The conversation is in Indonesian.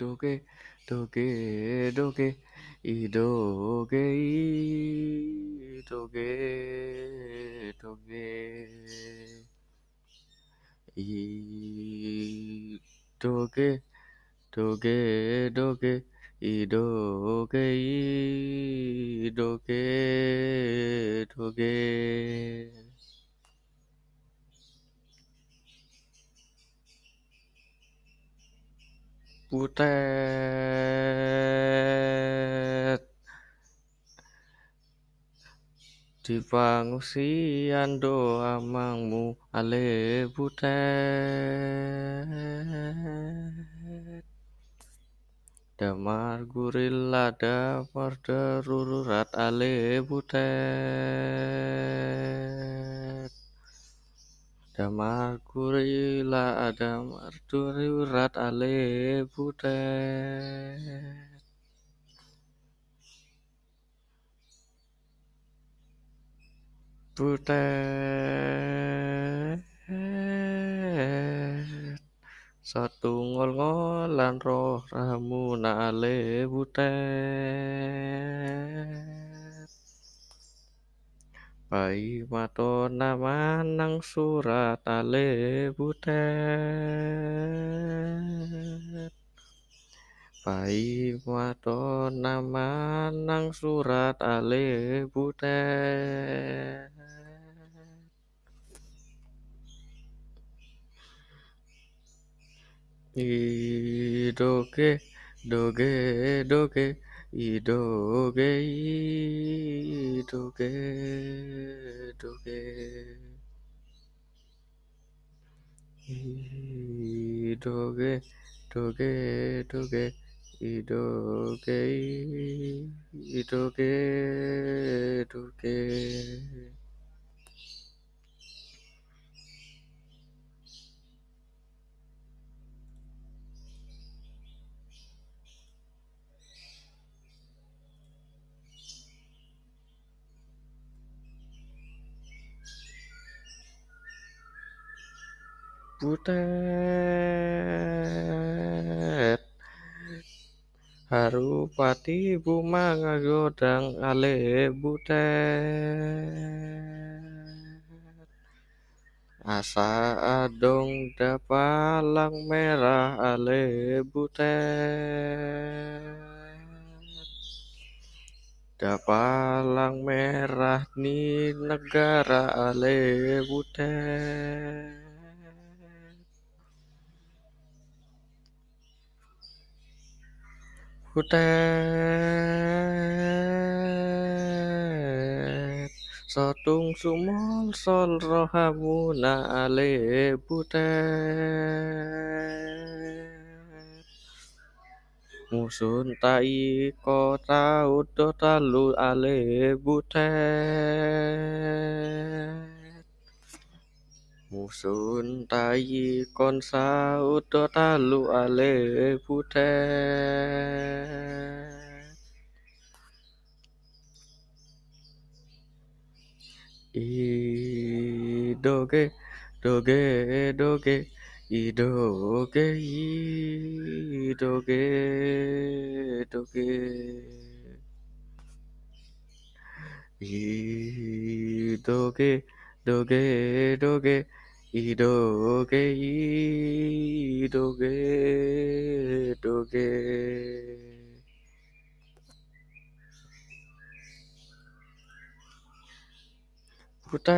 डोके डोके डोके ई डोके ई डोके डोके ई डोके डोके डोके Butet. Di pangungsian doa mangmu ale butet. Damar gurila damar ale butet damar gurila damar darurat ale butet Butet Satungol ngolan roh ramuna ale butet Pai matona manang surat ale butet. Pai matona manang surat ale butet. I doge doge doge to get to get to get to Butet. Harupati bumanga godang ale butet. Asa adong dapalang merah ale butet. Dapalang merah ni negara ale butet Butet Sotung sumol sol rohamuna ale butet. Musun tai kota udo talu ale butet sun ta yi, con sa to ta lu a le pu te i do ge do ge do ge i do ge i do ge do ge doge doge doge 이렇게 이렇게 이렇게 부탁